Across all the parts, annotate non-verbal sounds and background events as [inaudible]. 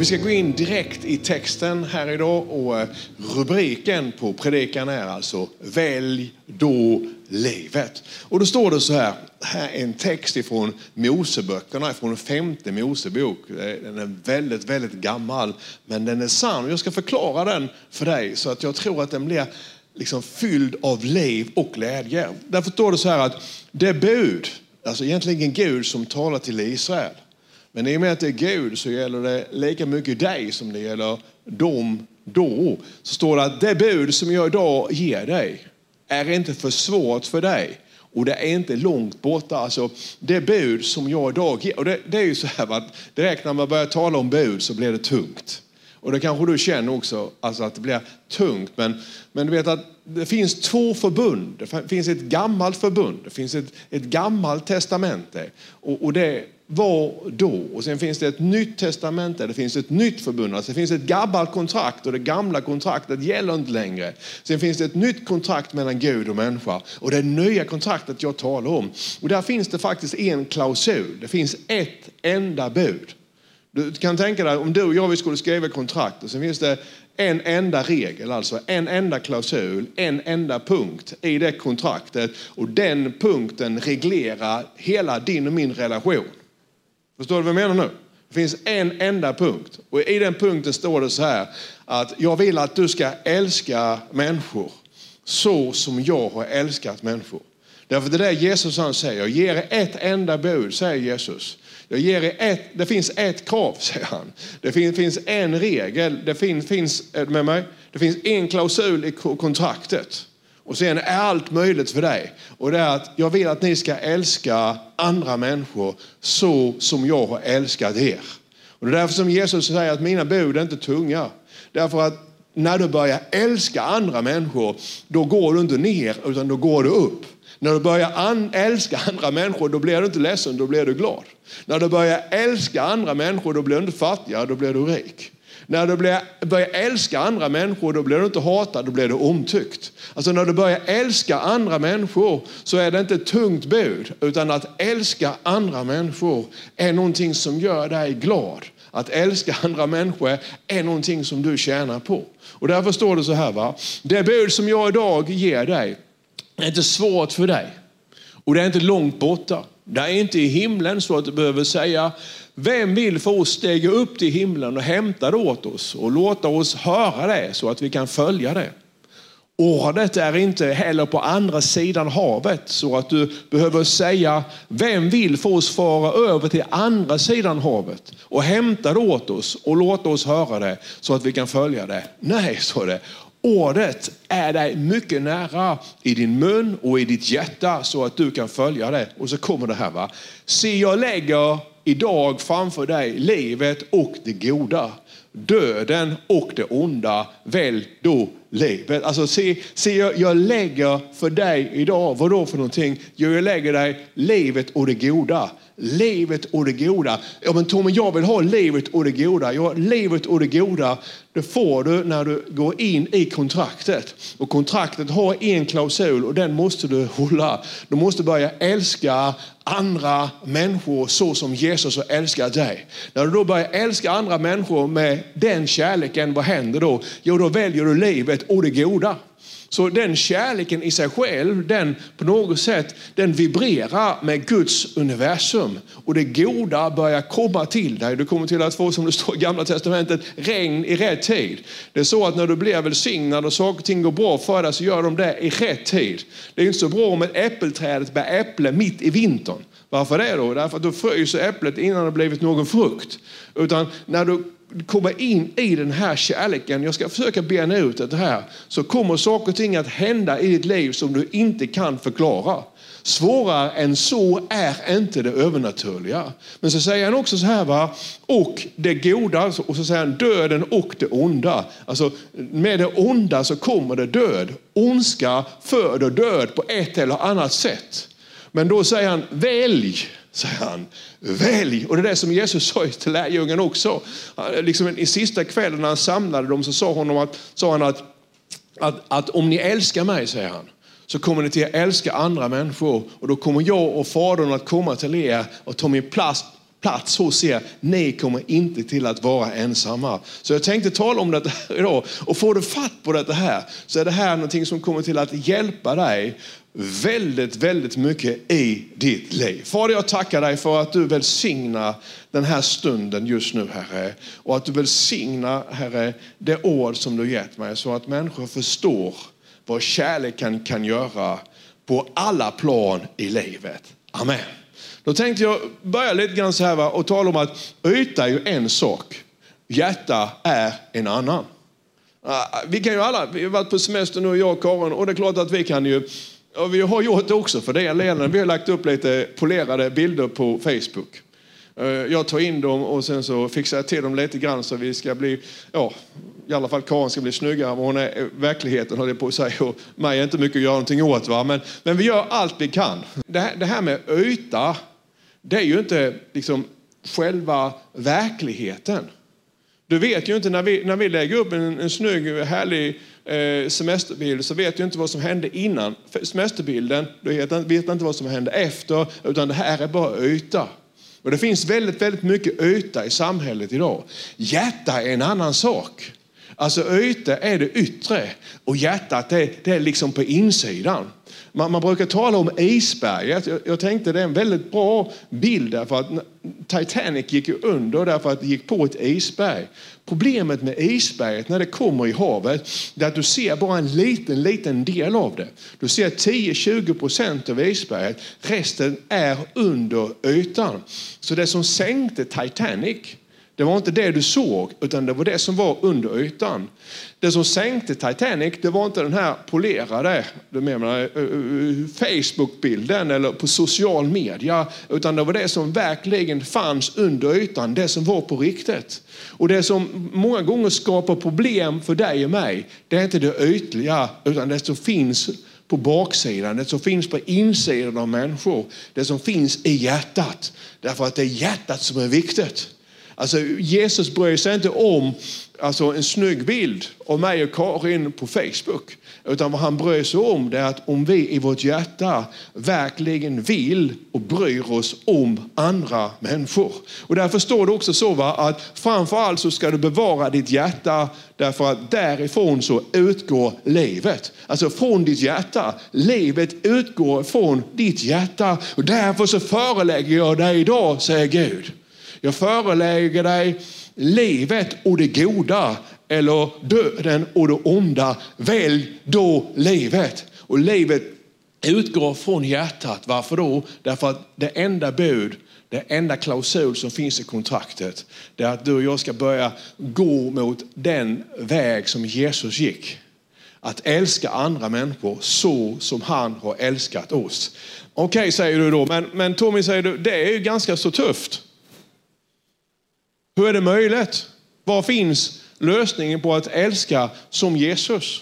Vi ska gå in direkt i texten här idag och eh, rubriken på predikan är alltså Välj då livet. Och då står det så här, här är en text ifrån Moseböckerna, från femte Mosebok. Den är väldigt, väldigt gammal, men den är sann. Jag ska förklara den för dig så att jag tror att den blir liksom fylld av liv och glädje. Därför står det så här att det bud, alltså egentligen Gud som talar till Israel, men i och med att det är Gud så gäller det lika mycket dig som det gäller dem då. Så står det att det bud som jag idag ger dig är inte för svårt för dig och det är inte långt borta. Alltså, det bud som jag idag ger, och det, det är ju så här att direkt när man börjar tala om bud så blir det tungt. Och det kanske du känner också, alltså att det blir tungt. Men, men du vet att det finns två förbund. Det finns ett gammalt förbund, det finns ett, ett gammalt testamente. Och, och det var då. Och sen finns det ett nytt testamente, det finns ett nytt förbund. Alltså det finns ett gammalt kontrakt och det gamla kontraktet gäller inte längre. Sen finns det ett nytt kontrakt mellan Gud och människa. Och det nya kontraktet jag talar om. Och där finns det faktiskt en klausul. Det finns ett enda bud. Du kan tänka dig om du och jag skulle skriva kontrakt och sen finns det en enda regel, alltså en enda klausul, en enda punkt i det kontraktet och den punkten reglerar hela din och min relation. Förstår du vad jag menar nu? Det finns en enda punkt och i den punkten står det så här att jag vill att du ska älska människor så som jag har älskat människor. Därför det är det Jesus han säger, jag ger er ett enda bud, säger Jesus. Jag ger er ett, det finns ett krav, [laughs] säger han. Det finns, finns en regel, det finns, finns, med mig? Det finns en klausul i kontraktet. Och sen är allt möjligt för dig. Och det är att jag vill att ni ska älska andra människor så som jag har älskat er. Och det är därför som Jesus säger att mina bud är inte tunga. Därför att när du börjar älska andra människor, då går du inte ner utan då går du upp. När du börjar an älska andra människor, då blir du inte ledsen, då blir du glad. När du börjar älska andra människor, då blir du inte fattigare, då blir du rik. När du börjar älska andra människor, då blir du inte hatad, då blir du omtyckt. Alltså när du börjar älska andra människor så är det inte ett tungt bud, utan att älska andra människor är någonting som gör dig glad. Att älska andra människor är någonting som du tjänar på. Och därför står det så här, va? det bud som jag idag ger dig är inte svårt för dig och det är inte långt borta. Det är inte i himlen så att du behöver säga, vem vill få oss stiga upp till himlen och hämta det åt oss och låta oss höra det så att vi kan följa det. Ordet är inte heller på andra sidan havet så att du behöver säga, vem vill få oss fara över till andra sidan havet och hämta det åt oss och låta oss höra det så att vi kan följa det. Nej, så det. Ordet är dig mycket nära i din mun och i ditt hjärta så att du kan följa det. Och så kommer det här va. Se jag lägger idag framför dig livet och det goda. Döden och det onda. Välj då livet. Alltså se, se jag, jag lägger för dig idag, vad då för någonting? Jo, jag lägger dig livet och det goda livet och det goda. Ja, men Tommy, jag vill ha livet och det goda. Ja, livet och det goda, det får du när du går in i kontraktet. Och kontraktet har en klausul och den måste du hålla. Du måste börja älska andra människor så som Jesus har älskat dig. När du då börjar älska andra människor med den kärleken, vad händer då? Jo, då väljer du livet och det goda. Så den kärleken i sig själv, den på något sätt, den vibrerar med Guds universum. Och det goda börjar komma till dig. Du kommer till att få, som det står i gamla testamentet, regn i rätt tid. Det är så att när du blir välsignad och saker och ting går bra för dig så gör de det i rätt tid. Det är inte så bra om ett äppelträd bär äpple mitt i vintern. Varför det då? Därför att då fryser äpplet innan det blivit någon frukt. Utan när du komma in i den här kärleken, jag ska försöka bena ut det här, så kommer saker och ting att hända i ditt liv som du inte kan förklara. Svårare än så är inte det övernaturliga. Men så säger han också så här, va? och det goda, och så säger han döden och det onda. Alltså med det onda så kommer det död. Ondska föder död på ett eller annat sätt. Men då säger han, välj säger han. Välj! Och det är det som Jesus sa till lärjungen också. Liksom I sista kvällen när han samlade dem så sa, honom att, sa han att, att, att om ni älskar mig, säger han, så kommer ni till att älska andra människor och då kommer jag och Fadern att komma till er och ta min plats plats hos er. Ni kommer inte till att vara ensamma. Så jag tänkte tala om det här idag. Och får du fatt på det här så är det här någonting som kommer till att hjälpa dig väldigt, väldigt mycket i ditt liv. Fader, jag tackar dig för att du välsignar den här stunden just nu, Herre. Och att du välsignar, Herre, det ord som du gett mig så att människor förstår vad kärleken kan göra på alla plan i livet. Amen. Då tänkte jag börja lite grann så här va, och tala om att yta är ju en sak, hjärta är en annan. Ah, vi kan ju alla, vi har varit på semester nu, jag och Karin, och det är klart att vi kan ju, och vi har gjort det också för det Vi har lagt upp lite polerade bilder på Facebook. Eh, jag tar in dem och sen så fixar jag till dem lite grann så vi ska bli, ja, i alla fall Karin ska bli snyggare än hon är verkligheten höll jag på att säga. Och mig är inte mycket att göra någonting åt. Va? Men, men vi gör allt vi kan. Det här, det här med yta, det är ju inte liksom själva verkligheten. Du vet ju inte när vi, när vi lägger upp en, en snygg, härlig eh, semesterbild så vet du inte vad som hände innan För semesterbilden. Du vet, vet inte vad som hände efter, utan det här är bara yta. Och det finns väldigt, väldigt mycket yta i samhället idag. Hjärta är en annan sak. Alltså yta är det yttre och hjärtat det, det är liksom på insidan. Man, man, brukar tala om isberget. Jag, jag tänkte det är en väldigt bra bild därför att Titanic gick ju under därför att det gick på ett isberg. Problemet med isberget när det kommer i havet är att du ser bara en liten, liten del av det. Du ser 10-20 procent av isberget. Resten är under ytan. Så det som sänkte Titanic det var inte det du såg, utan det var det som var under ytan. Det som sänkte Titanic, det var inte den här polerade eh, eh, eh, Facebook-bilden eller på social media, utan det var det som verkligen fanns under ytan, det som var på riktigt. Och det som många gånger skapar problem för dig och mig, det är inte det ytliga, utan det som finns på baksidan, det som finns på insidan av människor, det som finns i hjärtat. Därför att det är hjärtat som är viktigt. Alltså, Jesus bryr sig inte om alltså, en snygg bild av mig och Karin på Facebook. Utan vad han bryr sig om det är att om vi i vårt hjärta verkligen vill och bryr oss om andra människor. Och därför står det också så va, att framförallt så ska du bevara ditt hjärta därför att därifrån så utgår livet. Alltså från ditt hjärta. Livet utgår från ditt hjärta. Och därför så förelägger jag dig idag, säger Gud jag förelägger dig livet och det goda eller döden och det onda. Välj då livet. Och livet utgår från hjärtat. Varför då? Därför att det enda bud, det enda klausul som finns i kontraktet, det är att du och jag ska börja gå mot den väg som Jesus gick. Att älska andra människor så som han har älskat oss. Okej, okay, säger du då, men, men Tommy säger du, det är ju ganska så tufft. Hur är det möjligt? Var finns lösningen på att älska som Jesus?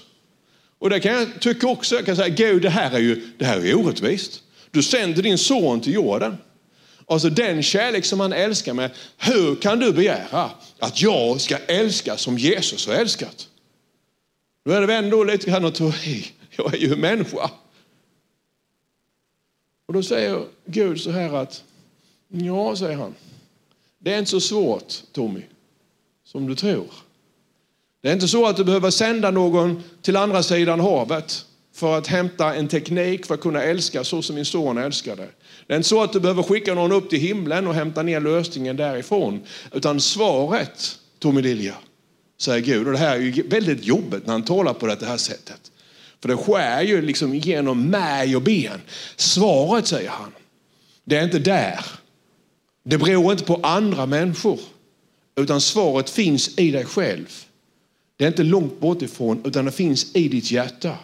Och det kan jag tycka också, jag kan säga, Gud det här är ju det här är orättvist. Du sänder din son till jorden. Alltså den kärlek som han älskar med, hur kan du begära att jag ska älska som Jesus har älskat? Då är det väl ändå lite grann att i. jag är ju människa. Och då säger Gud så här att, ja, säger han, det är inte så svårt, Tommy, som du tror. Det är inte så att du behöver sända någon till andra sidan havet för att hämta en teknik för att kunna älska så som min son älskade. Det är inte så att du behöver skicka någon upp till himlen och hämta ner lösningen därifrån. Utan svaret, Tommy Lilja, säger Gud. Och det här är ju väldigt jobbigt när han talar på det här sättet. För det skär ju liksom genom märg och ben. Svaret, säger han, det är inte där. Det beror inte på andra människor, utan svaret finns i dig själv. Det är inte långt bort ifrån, utan det finns i ditt hjärta.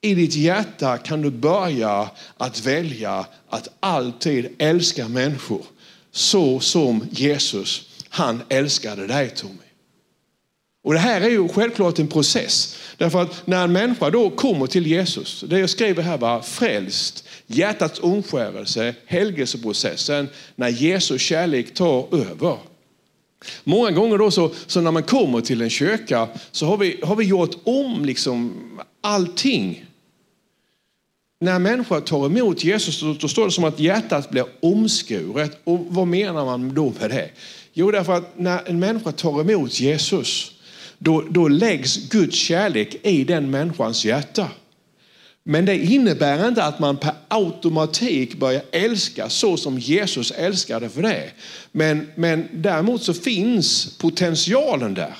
I ditt hjärta kan du börja att välja att alltid älska människor så som Jesus, han älskade dig Tommy. Och det här är ju självklart en process. Därför att när en människa då kommer till Jesus, det jag skriver här var frälst, hjärtats omskärelse, helgelseprocessen, när Jesu kärlek tar över. Många gånger då så, så, när man kommer till en kyrka så har vi, har vi gjort om liksom allting. när människor tar emot Jesus då, då står det som att hjärtat blir omskuret. Och vad menar man då med det? Jo, därför att när en människa tar emot Jesus då, då läggs Guds kärlek i den människans hjärta. Men det innebär inte att man per automatik börjar älska så som Jesus älskade för det. Men, men däremot så finns potentialen där.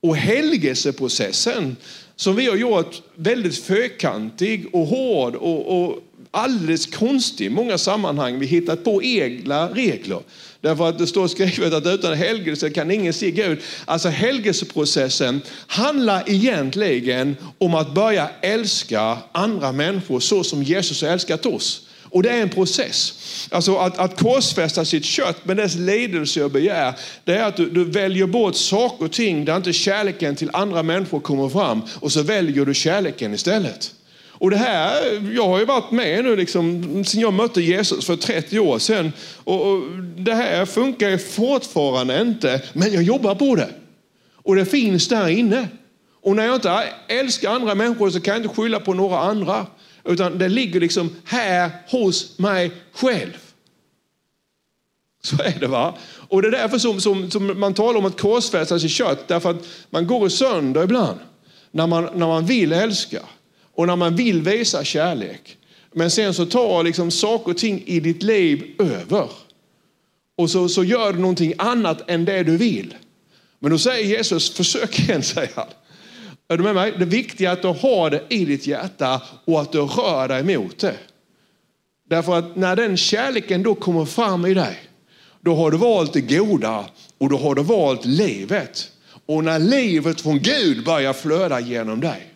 Och helgelseprocessen som vi har gjort väldigt fyrkantig och hård och, och alldeles konstig i många sammanhang. Vi hittat på egna regler. Därför att det står skrivet att utan helgelse kan ingen se Gud. Alltså helgelseprocessen handlar egentligen om att börja älska andra människor så som Jesus har älskat oss. Och det är en process. Alltså att, att korsfästa sitt kött med dess lidelse och begär, det är att du, du, väljer bort saker och ting där inte kärleken till andra människor kommer fram och så väljer du kärleken istället. Och det här, jag har ju varit med nu liksom, sen jag mötte Jesus för 30 år sedan. Och, och det här funkar fortfarande inte, men jag jobbar på det. Och det finns där inne. Och när jag inte älskar andra människor så kan jag inte skylla på några andra. Utan det ligger liksom här hos mig själv. Så är det va. Och det är därför som, som, som man talar om att korsfästa sitt kött. Därför att man går sönder ibland. När man, när man vill älska. Och när man vill visa kärlek. Men sen så tar liksom saker och ting i ditt liv över. Och så, så gör du någonting annat än det du vill. Men då säger Jesus, försök igen, [laughs] säger han. Är du med mig? Det viktiga är att du har det i ditt hjärta och att du rör dig mot det. Därför att när den kärleken då kommer fram i dig, då har du valt det goda och då har du valt livet. Och när livet från Gud börjar flöda genom dig,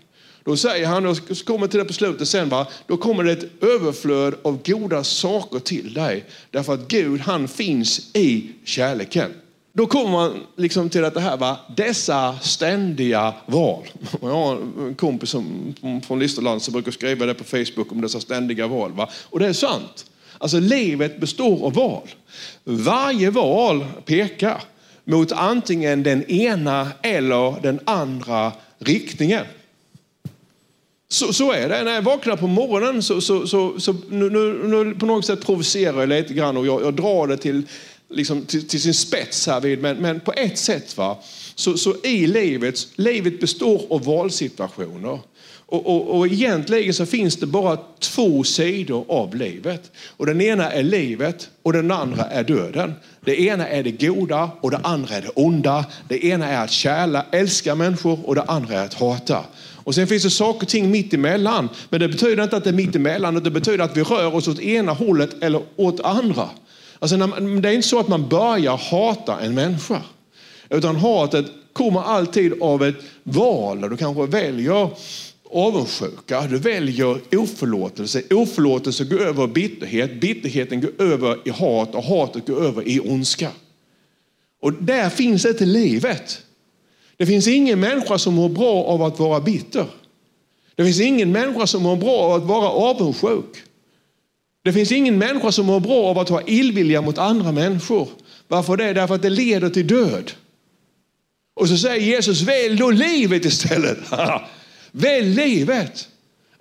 då säger han, och kommer till det på slutet sen, va? då kommer det ett överflöd av goda saker till dig. Därför att Gud han finns i kärleken. Då kommer man liksom till att det här va? dessa ständiga val. Jag har en kompis som, från Listerland som brukar skriva det på Facebook om dessa ständiga val. Va? Och det är sant. Alltså livet består av val. Varje val pekar mot antingen den ena eller den andra riktningen. Så, så är det. När jag vaknar på morgonen så, så, så, så nu, nu, på något sätt provocerar jag lite grann och jag, jag drar det till, liksom, till, till, sin spets här vid. Men, men på ett sätt va, så, så i livet, livet består av valsituationer. Och, och, och egentligen så finns det bara två sidor av livet. Och den ena är livet och den andra är döden. Det ena är det goda och det andra är det onda. Det ena är att kärla, älska människor och det andra är att hata. Och sen finns det saker och ting mitt emellan. Men det betyder inte att det är mitt emellan. Det betyder att vi rör oss åt ena hållet eller åt andra. Alltså man, det är inte så att man börjar hata en människa. Utan hatet kommer alltid av ett val. Du kanske väljer avundsjuka, du väljer oförlåtelse. Oförlåtelse går över i bitterhet, bitterheten går över i hat och hatet går över i ondska. Och där finns inte livet. Det finns ingen människa som mår bra av att vara bitter. Det finns ingen människa som mår bra av att vara avundsjuk. Det finns ingen människa som mår bra av att ha illvilja mot andra människor. Varför det? Därför att det leder till död. Och så säger Jesus, välj då livet istället. [laughs] välj livet.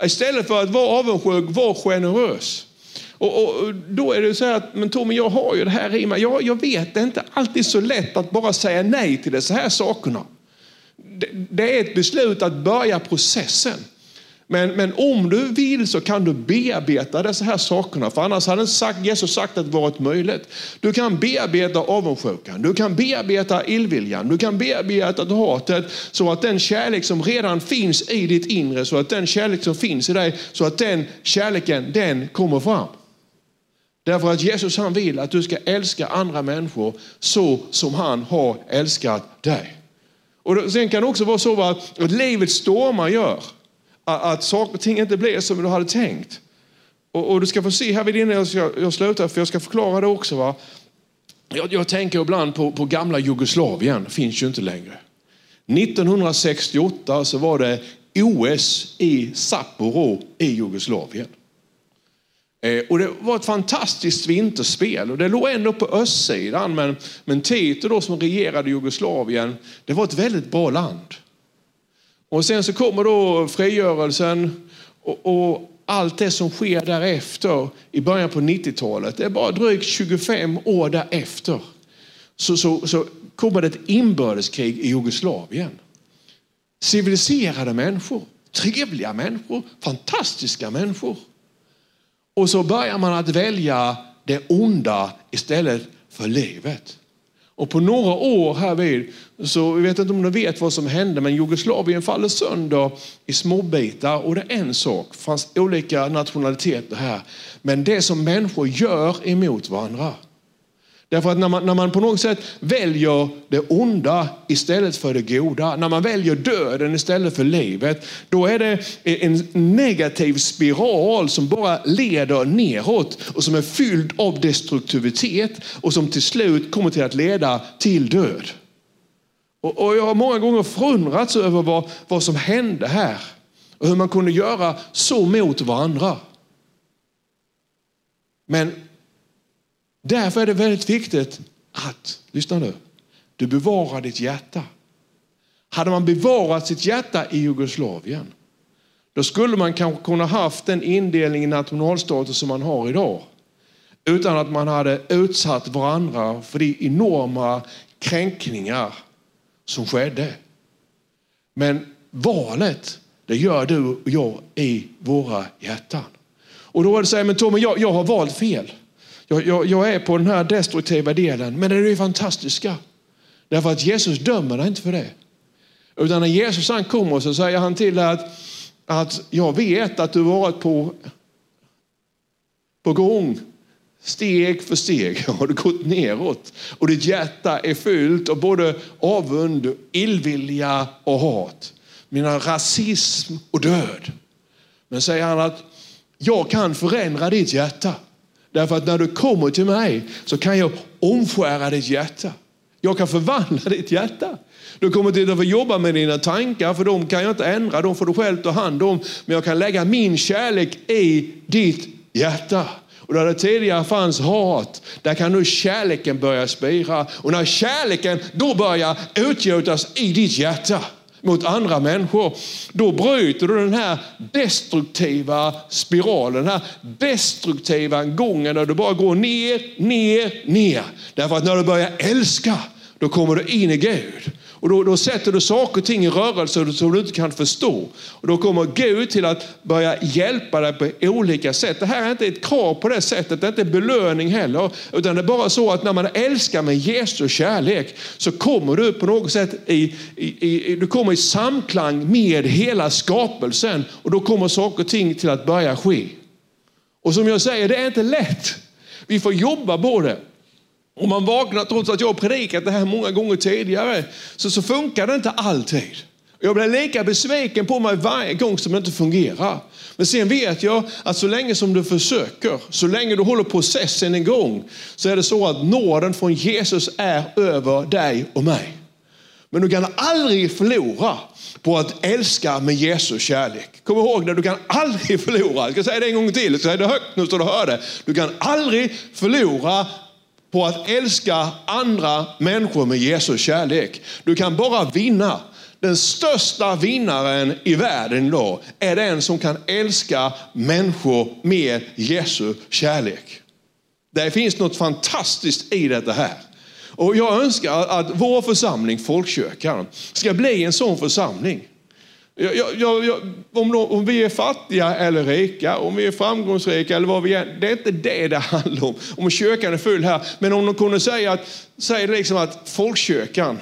Istället för att vara avundsjuk, var generös. Och, och, då är det så här att, men Tommy jag har ju det här i mig. Jag, jag vet, det är inte alltid så lätt att bara säga nej till dessa här sakerna det är ett beslut att börja processen. Men, men om du vill så kan du bearbeta dessa här sakerna. För annars hade sagt, Jesus sagt att det varit möjligt. Du kan bearbeta avundsjukan, du kan bearbeta illviljan, du kan bearbeta hatet så att den kärlek som redan finns i ditt inre, så att den kärlek som finns i dig, så att den kärleken den kommer fram. Därför att Jesus han vill att du ska älska andra människor så som han har älskat dig. Och sen kan det också vara så att livets stormar gör att saker och ting inte blir som du hade tänkt. Och, och du ska få se här vid innan jag, ska, jag slutar, för jag ska förklara det också. Va? Jag, jag tänker ibland på, på gamla Jugoslavien, finns ju inte längre. 1968 så var det OS i Sapporo i Jugoslavien. Eh, och det var ett fantastiskt vinterspel och det låg ändå på östsidan. Men, men Tito då som regerade Jugoslavien, det var ett väldigt bra land. Och sen så kommer då frigörelsen och, och allt det som sker därefter i början på 90-talet, det är bara drygt 25 år därefter, så, så, så kommer det ett inbördeskrig i Jugoslavien. Civiliserade människor, trevliga människor, fantastiska människor. Och så börjar man att välja det onda istället för livet. Och på några år härvid, så vi vet inte om ni vet vad som hände, men Jugoslavien faller sönder i småbitar och det är en sak, det fanns olika nationaliteter här. Men det som människor gör emot varandra, Därför att när man, när man på något sätt väljer det onda istället för det goda, när man väljer döden istället för livet, då är det en negativ spiral som bara leder neråt och som är fylld av destruktivitet och som till slut kommer till att leda till död. Och, och jag har många gånger förundrats över vad, vad som hände här och hur man kunde göra så mot varandra. Men Därför är det väldigt viktigt att, lyssna nu, du bevarar ditt hjärta. Hade man bevarat sitt hjärta i Jugoslavien, då skulle man kanske kunna haft den indelning i nationalstater som man har idag. Utan att man hade utsatt varandra för de enorma kränkningar som skedde. Men valet, det gör du och jag i våra hjärtan. Och då är det så här, men Tommy, jag, jag har valt fel. Jag, jag, jag, är på den här destruktiva delen, men det är ju fantastiska. Därför att Jesus dömer dig inte för det. Utan när Jesus han kommer så säger han till dig att, att jag vet att du varit på, på gång. Steg för steg [laughs] har du gått neråt. Och ditt hjärta är fyllt av både avund, illvilja och hat. Mina rasism och död. Men säger han att jag kan förändra ditt hjärta. Därför att när du kommer till mig så kan jag omskära ditt hjärta. Jag kan förvandla ditt hjärta. Du kommer till att få jobba med dina tankar, för de kan jag inte ändra, de får du själv ta hand om. Men jag kan lägga min kärlek i ditt hjärta. Och där det tidigare fanns hat, där kan nu kärleken börja spira. Och när kärleken då börjar utgjutas i ditt hjärta, mot andra människor, då bryter du den här destruktiva spiralen, den här destruktiva gången där du bara går ner, ner, ner. Därför att när du börjar älska, då kommer du in i Gud. Och då, då, sätter du saker och ting i rörelse som du inte kan förstå. Och då kommer Gud till att börja hjälpa dig på olika sätt. Det här är inte ett krav på det sättet, det är inte belöning heller. Utan det är bara så att när man älskar med Jesu kärlek så kommer du på något sätt i, i, i, du kommer i samklang med hela skapelsen. Och då kommer saker och ting till att börja ske. Och som jag säger, det är inte lätt. Vi får jobba på det. Om man vaknar, trots att jag har predikat det här många gånger tidigare, så, så funkar det inte alltid. Jag blir lika besviken på mig varje gång som det inte fungerar. Men sen vet jag att så länge som du försöker, så länge du håller processen igång, så är det så att nåden från Jesus är över dig och mig. Men du kan aldrig förlora på att älska med Jesu kärlek. Kom ihåg det, du kan aldrig förlora. Jag ska säga det en gång till, jag ska säga det högt nu så du hör det. Du kan aldrig förlora på att älska andra människor med Jesu kärlek. Du kan bara vinna. Den största vinnaren i världen då är den som kan älska människor med Jesu kärlek. Det finns något fantastiskt i detta här. Och jag önskar att vår församling, Folkkyrkan, ska bli en sån församling. Jag, jag, jag, om, om, vi är fattiga eller rika, om vi är framgångsrika eller vad vi är, det är inte det det handlar om. Om kyrkan är full här. Men om de kunde säga att, säga liksom att folkkyrkan,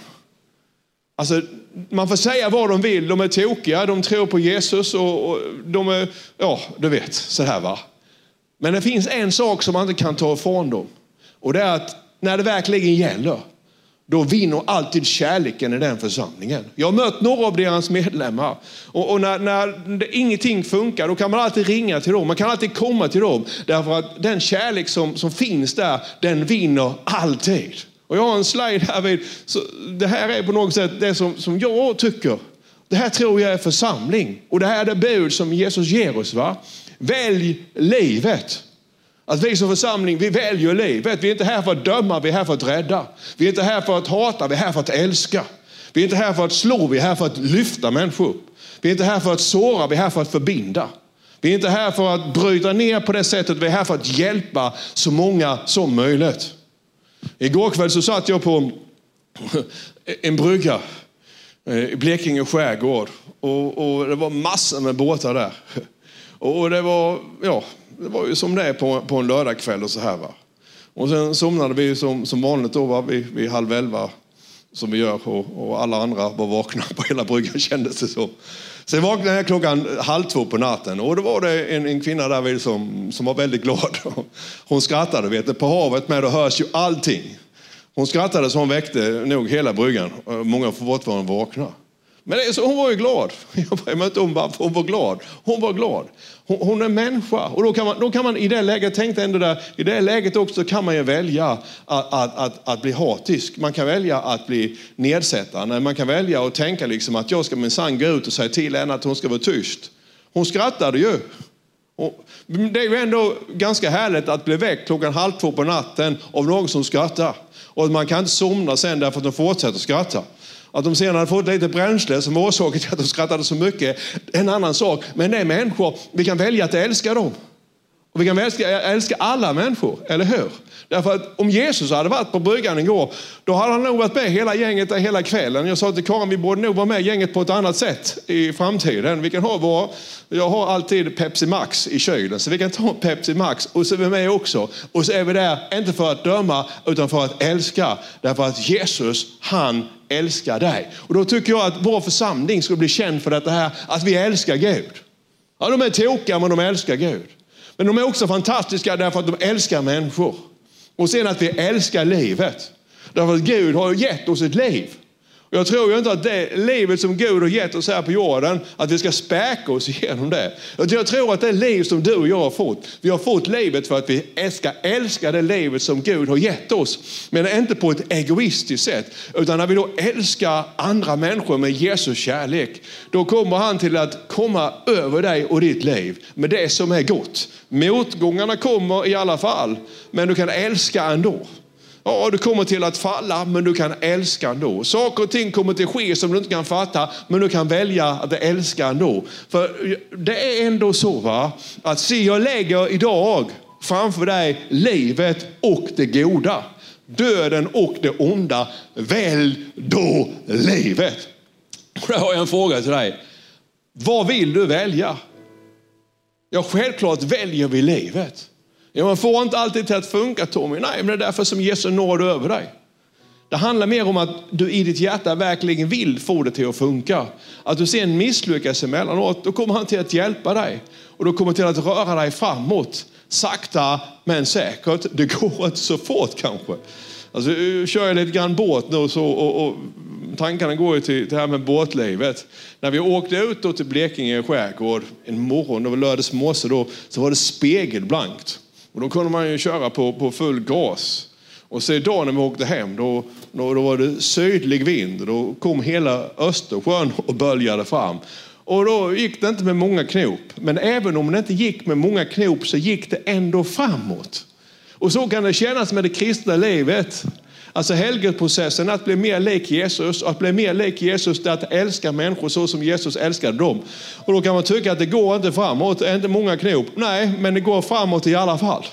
alltså man får säga vad de vill, de är tokiga, de tror på Jesus och, och de är, ja du vet, så här va. Men det finns en sak som man inte kan ta ifrån dem. Och det är att när det verkligen gäller, då vinner alltid kärleken i den församlingen. Jag har mött några av deras medlemmar och, och när, när det, ingenting funkar då kan man alltid ringa till dem. Man kan alltid komma till dem därför att den kärlek som, som finns där, den vinner alltid. Och jag har en slide här vid, så det här är på något sätt det som, som jag tycker. Det här tror jag är församling och det här är det bud som Jesus ger oss. Va? Välj livet. Att vi som församling, vi väljer livet. Vi är inte här för att döma, vi är här för att rädda. Vi är inte här för att hata, vi är här för att älska. Vi är inte här för att slå, vi är här för att lyfta människor upp. Vi är inte här för att såra, vi är här för att förbinda. Vi är inte här för att bryta ner på det sättet, vi är här för att hjälpa så många som möjligt. Igår kväll så satt jag på en brygga i Blekinge skärgård och, och det var massor med båtar där. Och det var, ja, det var ju som det är på, på en lördagkväll och så här. Va? Och sen somnade vi som, som vanligt då, va? Vid, vid halv elva som vi gör och, och, alla andra var vakna på hela bryggan [laughs] kändes det som. Sen vaknade jag klockan halv två på natten och då var det en, en kvinna där som, som var väldigt glad. [laughs] Hon skrattade, vet du, på havet med då hörs ju allting. Hon skrattade så hon väckte nog hela bryggan. Många får fortfarande vakna. Men så hon var ju glad. [laughs] Jag vet inte om varför hon var glad. Hon var glad. Hon, hon är människa. Och då kan, man, då kan man i det läget, tänk ändå där, i det läget också kan man ju välja att, att, att, att bli hatisk. Man kan välja att bli nedsättande. Man kan välja att tänka liksom att jag ska minsann gå ut och säga till henne att hon ska vara tyst. Hon skrattade ju. Och det är ju ändå ganska härligt att bli väckt klockan halv två på natten av någon som skrattar. Och man kan inte somna sen därför att de fortsätter skratta. Att de sedan hade fått lite bränsle som orsakade till att de skrattade så mycket, en annan sak. Men det är människor, vi kan välja att älska dem. Och vi kan älska, älska alla människor, eller hur? Därför att om Jesus hade varit på bryggan igår, då hade han nog varit med hela gänget där hela kvällen. Jag sa till Karin, vi borde nog vara med gänget på ett annat sätt i framtiden. Vi kan ha vår, jag har alltid Pepsi Max i kylen, så vi kan ta Pepsi Max och så är vi med också. Och så är vi där, inte för att döma, utan för att älska. Därför att Jesus, han älskar dig. Och då tycker jag att vår församling ska bli känd för detta här, att vi älskar Gud. Ja, de är tokiga, men de älskar Gud. Men de är också fantastiska därför att de älskar människor. Och sen att vi älskar livet. Därför att Gud har gett oss ett liv. Och jag tror ju inte att det livet som Gud har gett oss här på jorden, att vi ska späka oss igenom det. Jag tror att det liv som du och jag har fått, vi har fått livet för att vi ska älska det livet som Gud har gett oss. Men inte på ett egoistiskt sätt, utan när vi då älskar andra människor med Jesus kärlek, då kommer han till att komma över dig och ditt liv med det som är gott. Motgångarna kommer i alla fall, men du kan älska ändå. Ja, du kommer till att falla, men du kan älska ändå. Saker och ting kommer till att ske som du inte kan fatta, men du kan välja att älska ändå. För det är ändå så va, att se jag lägger idag framför dig livet och det goda. Döden och det onda. Välj då livet. Och då har jag en fråga till dig. Vad vill du välja? Ja, självklart väljer vi livet. Ja, man får inte alltid till att funka Tommy. Nej, men det är därför som Jesu nåd över dig. Det handlar mer om att du i ditt hjärta verkligen vill få det till att funka. Att du sen misslyckas emellanåt, då kommer han till att hjälpa dig. Och då kommer till att röra dig framåt. Sakta men säkert. Det går inte så fort kanske. Alltså, eh, jag kör lite grann båt nu så, och, och tankarna går ju till det här med båtlivet. När vi åkte ut då till Blekinge skärgård en morgon, det var lördags morse då, så var det spegelblankt. Och då kunde man ju köra på, på full gas. Och så idag när vi åkte hem, då, då, då var det sydlig vind. Då kom hela Östersjön och böljade fram. Och då gick det inte med många knop. Men även om det inte gick med många knop så gick det ändå framåt. Och så kan det kännas med det kristna livet. Alltså helgelprocessen, att bli mer lik Jesus. Att bli mer lik Jesus, det är att älska människor så som Jesus älskade dem. Och då kan man tycka att det går inte framåt, det är inte många knop. Nej, men det går framåt i alla fall.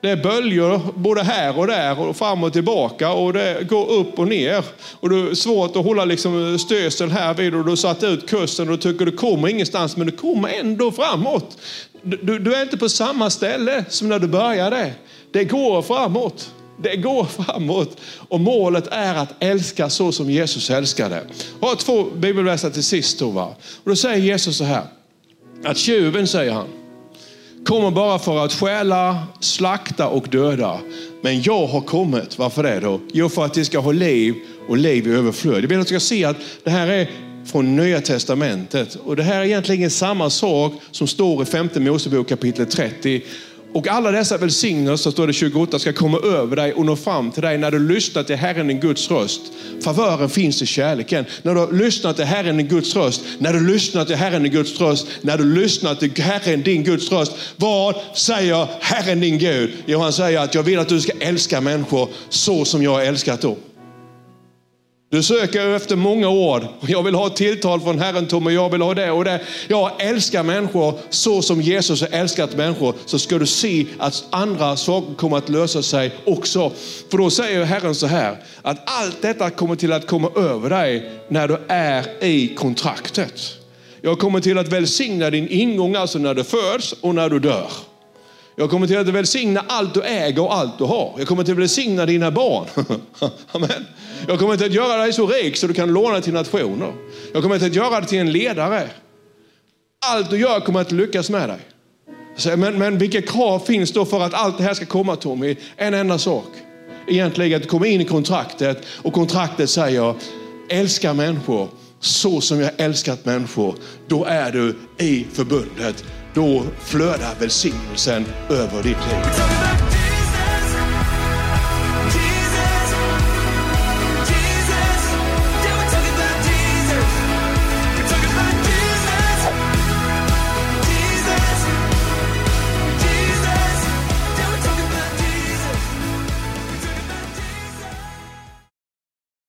Det är böljor både här och där och fram och tillbaka och det går upp och ner. Och det är svårt att hålla liksom stöseln här vid och du har satt ut kursen och du tycker du kommer ingenstans men du kommer ändå framåt. Du, du är inte på samma ställe som när du började. Det går framåt. Det går framåt och målet är att älska så som Jesus älskade. Jag har två bibelverser till sist. Då. Och då säger Jesus så här, att tjuven säger han, kommer bara för att stjäla, slakta och döda. Men jag har kommit, varför det då? Jo, för att de ska ha liv och liv i överflöd. Jag vill att du ska se att det här är från Nya Testamentet. Och det här är egentligen samma sak som står i femte Mosebok kapitel 30. Och alla dessa välsignelser, står det 28, ska komma över dig och nå fram till dig när du lyssnar till Herren din Guds röst. Favören finns i kärleken. När du har lyssnat till Herren din Guds röst, när du lyssnar till Herren din Guds röst, när du lyssnar till Herren din Guds röst. Vad säger Herren din Gud? Jo, han säger att jag vill att du ska älska människor så som jag har älskat dem. Du söker efter många ord. Jag vill ha ett tilltal från Herren Tom, och jag vill ha det och det. Jag älskar människor så som Jesus har älskat människor. Så ska du se att andra saker kommer att lösa sig också. För då säger Herren så här, att allt detta kommer till att komma över dig när du är i kontraktet. Jag kommer till att välsigna din ingång, alltså när du föds och när du dör. Jag kommer till att välsigna allt du äger och allt du har. Jag kommer till att välsigna dina barn. [laughs] Amen. Jag kommer till att göra dig så rik så du kan låna till nationer. Jag kommer till att göra dig till en ledare. Allt du gör kommer att lyckas med dig. Men, men vilka krav finns då för att allt det här ska komma Tommy? En enda sak. Egentligen att komma in i kontraktet och kontraktet säger älska människor så som jag älskat människor. Då är du i förbundet. Då flödar välsignelsen över ditt liv.